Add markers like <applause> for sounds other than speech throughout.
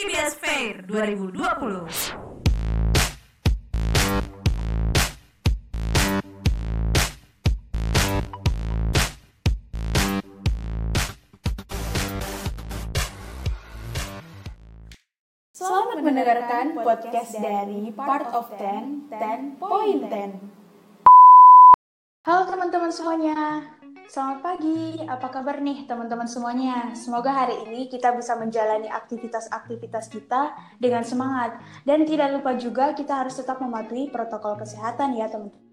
IBS Fair 2020. Selamat mendengarkan podcast dari Part of Ten, Ten Point Ten. Halo teman-teman semuanya, selamat pagi. Apa kabar nih teman-teman semuanya? Semoga hari ini kita bisa menjalani aktivitas-aktivitas kita dengan semangat. Dan tidak lupa juga kita harus tetap mematuhi protokol kesehatan ya teman-teman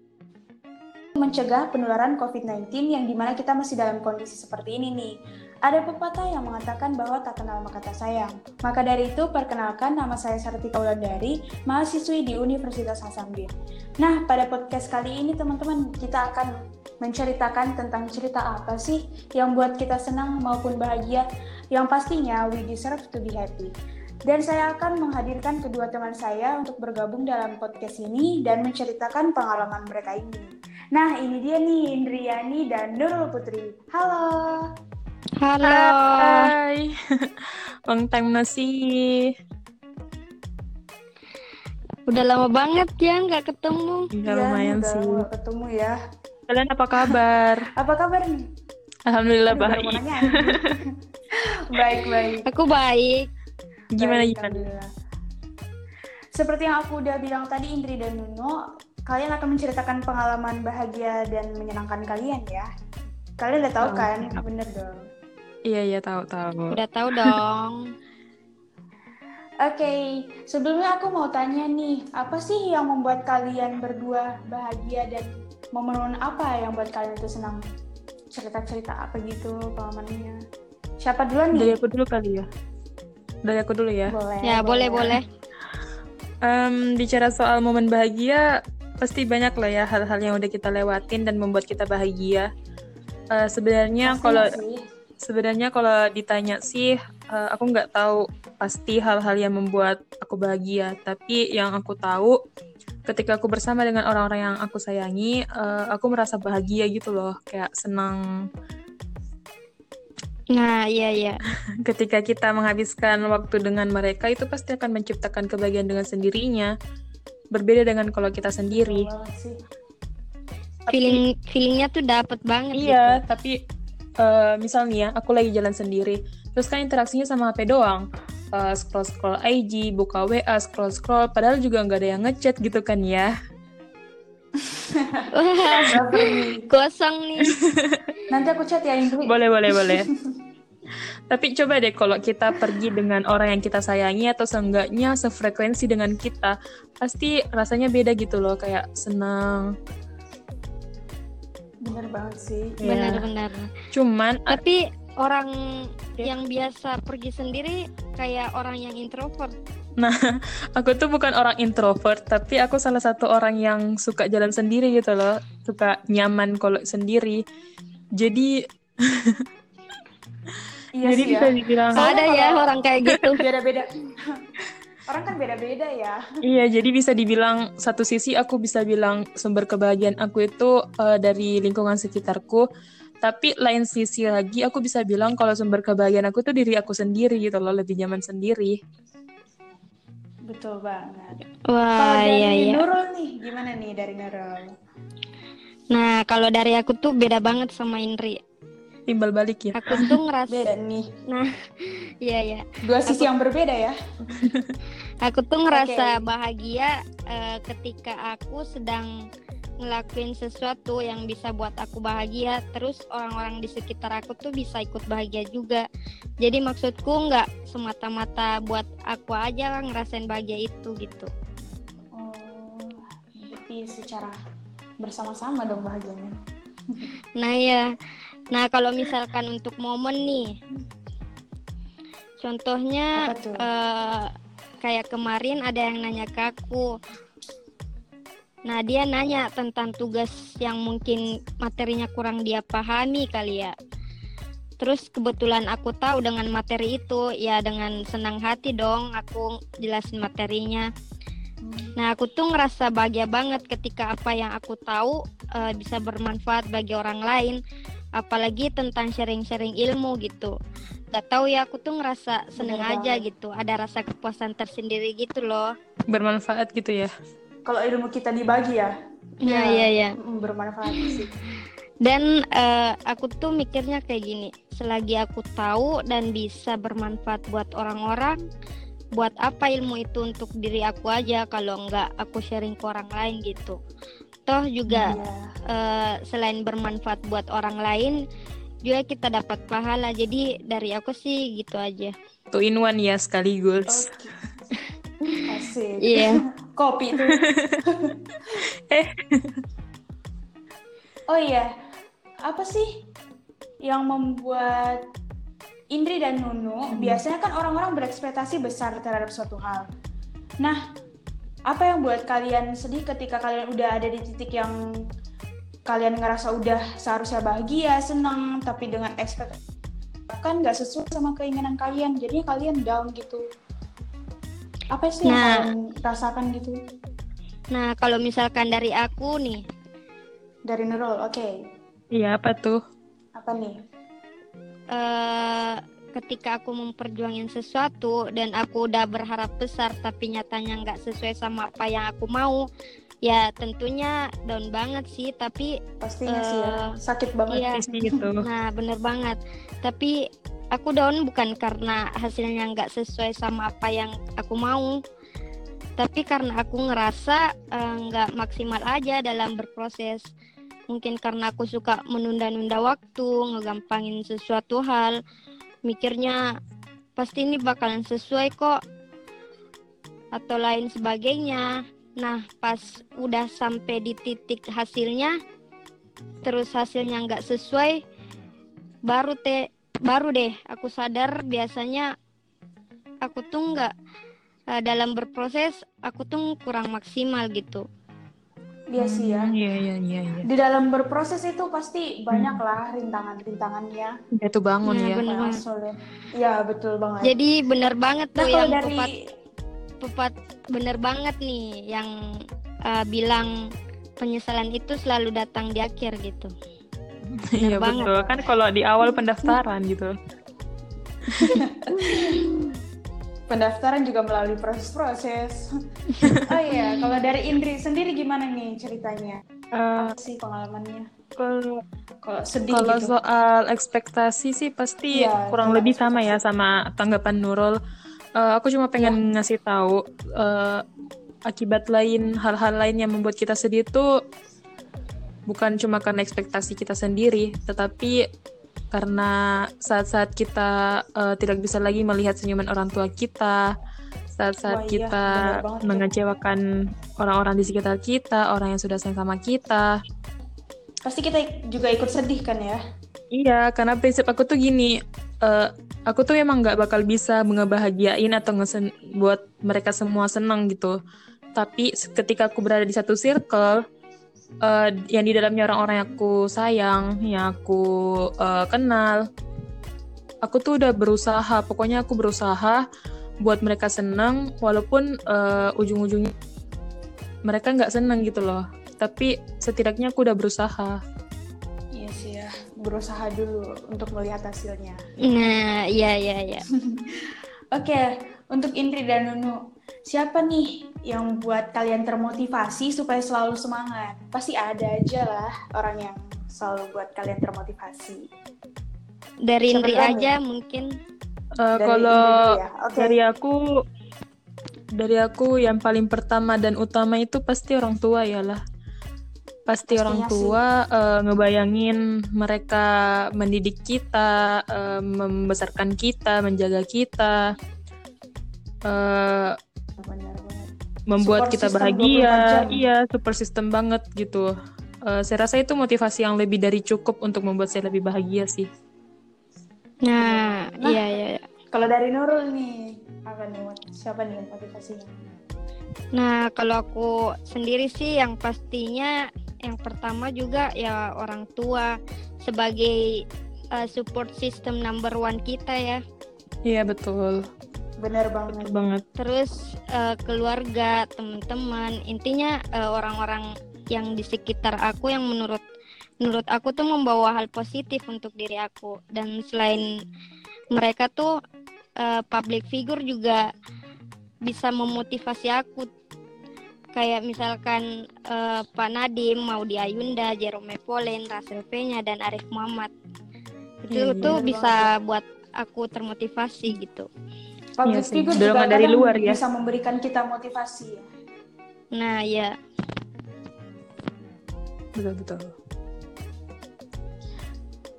mencegah penularan COVID-19 yang di mana kita masih dalam kondisi seperti ini nih. Ada pepatah yang mengatakan bahwa tak kenal maka tak sayang. Maka dari itu, perkenalkan nama saya Sartika Wulandari, mahasiswi di Universitas Hasanuddin. Nah, pada podcast kali ini teman-teman, kita akan menceritakan tentang cerita apa sih yang buat kita senang maupun bahagia, yang pastinya we deserve to be happy. Dan saya akan menghadirkan kedua teman saya untuk bergabung dalam podcast ini dan menceritakan pengalaman mereka ini. Nah, ini dia nih Indriani dan Nurul Putri. Halo. Halo. Hai. <laughs> Long time no see. Udah lama banget ya nggak ketemu. Ya, Iya, lumayan udah sih. lama ketemu ya. Kalian apa kabar? Apa kabar nih? Alhamdulillah Aduh, baik. <laughs> baik, baik. Aku baik. Gimana Baik, gimana? Alhamdulillah. Seperti yang aku udah bilang tadi, Indri dan Nuno, kalian akan menceritakan pengalaman bahagia dan menyenangkan kalian ya. Kalian udah tahu Oh, kan? siap. Bener dong. Iya iya tahu tahu. Udah tahu dong. <laughs> Oke, sebelumnya aku mau tanya nih, apa sih yang membuat kalian berdua bahagia dan momen apa yang buat kalian itu senang? Cerita-cerita apa gitu pengalamannya? Siapa duluan Dari nih? aku dulu kali ya. Dari aku dulu ya. Boleh. ya boleh boleh. Em, bicara soal momen bahagia, pasti banyak lah ya hal-hal yang udah kita lewatin dan membuat kita bahagia. Eh, sebenarnya kalau sebenarnya kalau ditanya sih, eh, aku nggak tahu pasti hal-hal yang membuat aku bahagia. Tapi yang aku tahu, ketika aku bersama dengan orang-orang yang aku sayangi, eh, aku merasa bahagia gitu loh, kayak senang. Nah iya iya. <laughs> Ketika kita menghabiskan waktu dengan mereka, itu pasti akan menciptakan kebahagiaan dengan sendirinya. Berbeda dengan kalau kita sendiri. Feeling feelingnya tuh dapet banget. Iya, Gitu. tapi eh misalnya ya, aku lagi jalan sendiri, terus kan interaksinya sama HP doang. Eh, scroll-scroll IG, buka WA, scroll-scroll, padahal juga nggak ada yang ngechat gitu kan ya. Wah <laughs> kosong nih. <laughs> Nanti aku chat ya Indri. Boleh, boleh, boleh. <laughs> Tapi coba deh kalau kita pergi dengan orang yang kita sayangi atau seenggaknya sefrekuensi dengan kita, pasti rasanya beda gitu loh, kayak senang. Bener banget sih. Ya. Benar-benar. Cuman Tapi orang Ya. yang biasa pergi sendiri kayak orang yang introvert. <laughs> aku tuh bukan orang introvert, tapi aku salah satu orang yang suka jalan sendiri gitu loh, suka nyaman kalau sendiri. Jadi <laughs> Iya jadi sih bisa ya. dibilang Soalnya Ada ya orang kayak gitu. <laughs> Beda-beda. Orang kan beda-beda ya. Iya, jadi bisa dibilang satu sisi aku bisa bilang sumber kebahagiaan aku itu eh, dari lingkungan sekitarku, tapi lain sisi lagi aku bisa bilang kalau sumber kebahagiaan aku tuh diri aku sendiri gitu loh, lebih nyaman sendiri. Betul banget. Wah Kalau dari iya iya. Nurul nih, gimana nih dari Nurul? Nah kalau dari aku tuh beda banget sama Indri. Timbal balik ya. Aku tuh ngerasa. Beda nih. <laughs> Iya iya. Dua sisi yang berbeda ya. <laughs> Aku tuh ngerasa Oke. bahagia eh, ketika aku sedang ngelakuin sesuatu yang bisa buat aku bahagia, terus orang-orang di sekitar aku tuh bisa ikut bahagia juga. Jadi maksudku nggak semata-mata buat aku aja lah ngerasain bahagia itu gitu. Oh, berarti secara bersama-sama dong bahagianya. Nah ya, nah kalau misalkan untuk momen nih, contohnya eh, kayak kemarin ada yang nanya ke aku. Nah dia nanya tentang tugas yang mungkin materinya kurang dia pahami kali ya. Terus kebetulan aku tahu dengan materi itu, ya dengan senang hati dong aku jelasin materinya. Nah, aku tuh ngerasa bahagia banget ketika apa yang aku tahu eh, bisa bermanfaat bagi orang lain, apalagi tentang sharing-sharing ilmu gitu. gak tahu ya aku tuh ngerasa seneng Bener aja banget. gitu ada rasa kepuasan tersendiri gitu loh Bermanfaat gitu ya. Kalau ilmu kita dibagi ya, Iya iya iya mm, bermanfaat sih. dan eh, aku tuh mikirnya kayak gini selagi aku tahu dan bisa bermanfaat buat orang-orang buat apa ilmu itu untuk diri aku aja kalau nggak aku sharing ke orang lain gitu toh juga Iya. eh, selain bermanfaat buat orang lain juga kita dapat pahala jadi dari aku sih gitu aja Two in one ya sekaligus. Oke. <laughs> Asik. Iya. <laughs> Kopi itu. <laughs> Eh. Oh iya, apa sih yang membuat Indri dan Nunu biasanya kan orang-orang berekspektasi besar terhadap suatu hal. Nah, apa yang buat kalian sedih ketika kalian udah ada di titik yang kalian ngerasa udah seharusnya bahagia, senang, tapi dengan ekspektasi kan nggak sesuai sama keinginan kalian, jadinya kalian down gitu. Apa sih yang Nah. kalian rasakan gitu? nah kalau misalkan dari aku nih Dari Nurul, oke. Iya apa tuh? Apa nih? eh ketika aku memperjuangin sesuatu dan aku udah berharap besar tapi nyatanya nggak sesuai sama apa yang aku mau ya tentunya down banget sih tapi Pastinya sih ya, Eh, sakit banget. iya gitu. nah bener banget tapi aku down bukan karena hasilnya nggak sesuai sama apa yang aku mau tapi karena aku ngerasa eh, nggak maksimal aja dalam berproses. Mungkin karena aku suka menunda-nunda waktu ngegampangin sesuatu hal mikirnya pasti ini bakalan sesuai kok atau lain sebagainya. Nah pas udah sampai di titik hasilnya terus hasilnya nggak sesuai baru teh baru deh aku sadar biasanya aku tuh nggak eh, dalam berproses aku tuh kurang maksimal gitu Iya sih ya. Hmm, Iya iya iya iya. Di dalam berproses itu pasti banyak lah rintangan-rintangannya. Jatuh bangun Nah, ya. bener Yang banget. sulit. Iya betul banget. jadi bener banget nah tuh kalau yang dari pepat pepat bener banget nih yang eh, bilang penyesalan itu selalu datang di akhir gitu Iya betul. Kan kalau di awal pendaftaran gitu. pendaftaran juga melalui proses-proses. oh iya, kalau dari Indri sendiri gimana nih ceritanya? Eh, Apa sih pengalamannya? kalau Kalau sedih kalau gitu. soal ekspektasi sih pasti Iya, kurang soal lebih sama ya sama tanggapan Nurul. Eh, aku cuma pengen Iya. ngasih tahu eh, akibat lain hal-hal lain yang membuat kita sedih itu bukan cuma karena ekspektasi kita sendiri, tetapi karena saat-saat kita eh, tidak bisa lagi melihat senyuman orang tua kita, saat-saat iya, kita mengecewakan orang-orang di sekitar kita, orang yang sudah sayang sama kita. Pasti kita juga ikut sedih kan ya? Iya, karena prinsip aku tuh gini, eh, aku tuh emang nggak bakal bisa ngebahagiain atau ngesen buat mereka semua senang gitu. Tapi ketika aku berada di satu circle, eh, yang di dalamnya orang-orang yang aku sayang, yang aku eh, kenal, aku tuh udah berusaha, pokoknya aku berusaha buat mereka senang, walaupun eh, ujung-ujungnya mereka nggak senang gitu loh. Tapi setidaknya aku udah berusaha. Iya sih ya, berusaha dulu untuk melihat hasilnya. nah iya iya iya <laughs> Oke, untuk Indri dan Nunu, siapa nih yang buat kalian termotivasi supaya selalu semangat? Pasti ada aja lah orang yang selalu buat kalian termotivasi. dari Indri aja mungkin Eh, Dari kalau Indri ya. Oke. dari aku dari aku yang paling pertama dan utama itu pasti orang tua ya lah pasti orang Pastinya sih. tua eh, ngebayangin mereka mendidik kita eh, membesarkan kita menjaga kita eh, Benar banget. membuat Support kita system 24 bahagia iya super system banget gitu Eh, saya rasa itu motivasi yang lebih dari cukup untuk membuat saya lebih bahagia sih nah, Nah. iya iya iya. Kalau dari Nurul nih, apa nih? Siapa nih motivasinya? Nah, kalau aku sendiri sih yang pastinya yang pertama juga ya orang tua sebagai uh, support system number one kita ya. iya betul Benar banget. betul banget Terus uh, keluarga, teman-teman, intinya uh, orang-orang yang di sekitar aku yang menurut menurut aku tuh membawa hal positif untuk diri aku dan selain mereka tuh eh, public figure juga bisa memotivasi aku kayak misalkan eh, Pak Nadim, Maudi Ayunda, Jerome Polen, Russell Peña dan Arif Muhammad itu iya. tuh bisa buat aku termotivasi gitu. Public Iya figure juga dari luar ya. bisa memberikan kita motivasi ya. Nah ya Betul betul.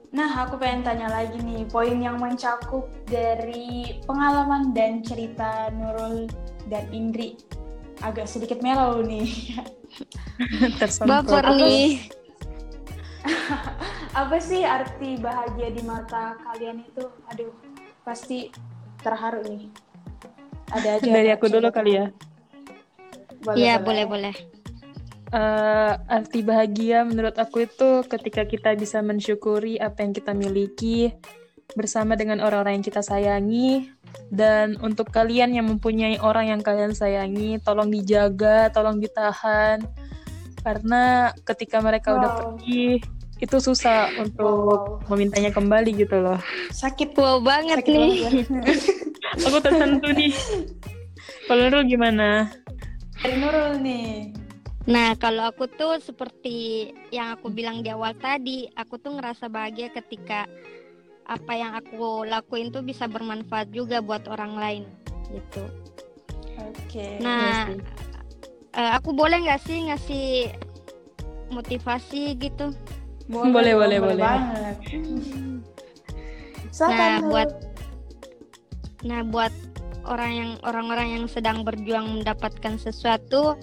Nah, aku pengen tanya lagi nih, poin yang mencakup dari pengalaman dan cerita Nurul dan Indri. Agak sedikit mellow nih. <laughs> Tersentuh. baper nih. <laughs> Apa sih arti bahagia di mata kalian itu? Aduh, pasti terharu nih. Ada aja. Dari aku dulu kali ya. Iya boleh boleh. Eh, arti bahagia menurut aku itu ketika kita bisa mensyukuri apa yang kita miliki bersama dengan orang-orang yang kita sayangi dan untuk kalian yang mempunyai orang yang kalian sayangi tolong dijaga, tolong ditahan karena ketika mereka udah Wow. pergi itu susah untuk memintanya kembali gitu loh. Sakit Wow banget sakit nih. banget. <laughs> Aku tersentuh nih. Kalau lu gimana? Dari Nurul nih. Nah, kalau aku tuh seperti yang aku bilang di awal tadi, aku tuh ngerasa bahagia ketika apa yang aku lakuin tuh bisa bermanfaat juga buat orang lain gitu. Oke. Nah, sih. eh, aku boleh nggak sih ngasih motivasi gitu? Boleh, dong, boleh, boleh. banget. Nah, buat Nah, buat orang yang orang-orang yang sedang berjuang mendapatkan sesuatu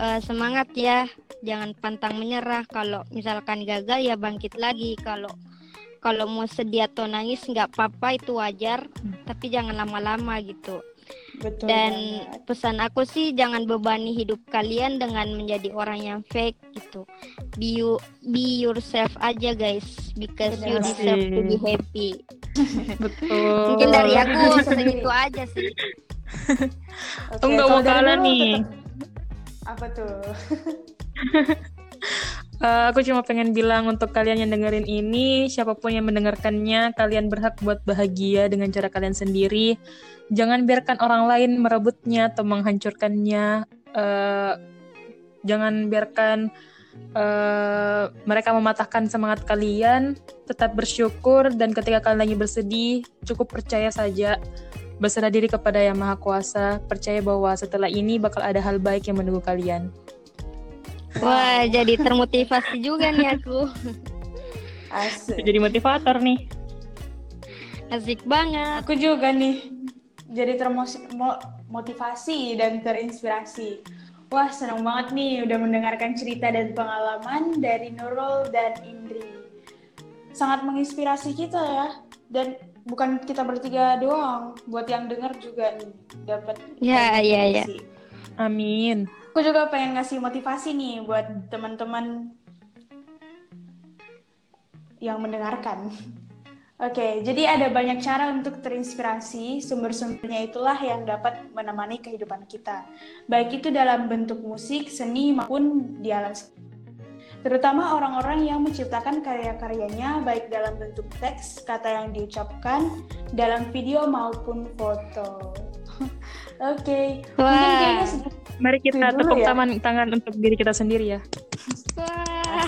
eh, semangat ya, jangan pantang menyerah. Kalau misalkan gagal ya bangkit lagi. Kalau kalau mau sedih atau nangis nggak apa-apa itu wajar, tapi jangan lama-lama gitu. Betul Dan banget. pesan aku sih jangan bebani hidup kalian dengan menjadi orang yang fake gitu. Be you, be yourself aja guys, because you Benar deserve to be sih. happy. <laughs> Betul. Mungkin dari aku segitu aja sih. Oke, Aku nggak kalau mau kalah nih. tetap- Apa tuh? <laughs> Eh, aku cuma pengen bilang untuk kalian yang dengerin ini, siapa pun yang mendengarkannya, kalian berhak buat bahagia dengan cara kalian sendiri. Jangan biarkan orang lain merebutnya atau menghancurkannya. Eh, jangan biarkan eh, mereka mematahkan semangat kalian. Tetap bersyukur dan ketika kalian lagi bersedih, cukup percaya saja. Berserah diri kepada Yang Maha Kuasa. Percaya bahwa setelah ini bakal ada hal baik yang menunggu kalian. Wah, jadi termotivasi juga nih aku. <laughs> Asik. Jadi motivator nih. Asik banget. Aku juga nih jadi termotivasi dan terinspirasi. Wah, senang banget nih udah mendengarkan cerita dan pengalaman dari Nurul dan Indri. Sangat menginspirasi kita ya. Dan bukan kita bertiga doang, buat yang dengar juga nih dapat Ya, ya, ya. Amin. Aku juga pengen ngasih motivasi nih buat teman-teman yang mendengarkan. Oke, jadi ada banyak cara untuk terinspirasi. Sumber-sumbernya itulah yang dapat menemani kehidupan kita. Baik itu dalam bentuk musik, seni, maupun di alam. Terutama orang-orang yang menciptakan karya-karyanya baik dalam bentuk teks, kata yang diucapkan, dalam video maupun foto. <laughs> Oke, mungkin Wah. Mari kita tepuk ya. tangan, tangan untuk diri kita sendiri ya. Wah.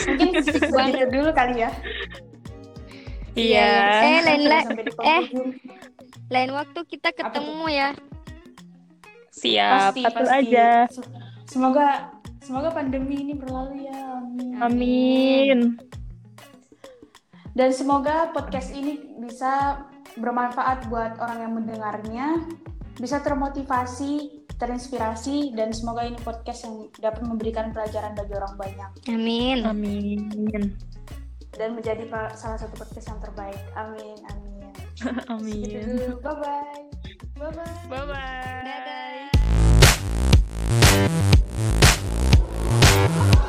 Mungkin <laughs> segitu dulu kali ya. Iya, Eh, lain la- Sampai di eh. Lain waktu kita ketemu ya. Siap, Pasti, pasti. aja. Se- Semoga semoga pandemi ini berlalu ya. Amin. Amin. Dan semoga podcast ini bisa bermanfaat buat orang yang mendengarnya, bisa termotivasi, terinspirasi, dan semoga ini podcast yang dapat memberikan pelajaran bagi orang banyak Amin. Amin. dan menjadi salah satu podcast yang terbaik. Amin, amin. <laughs> Amin. dulu. Bye bye. Bye bye. Bye bye. Dadah.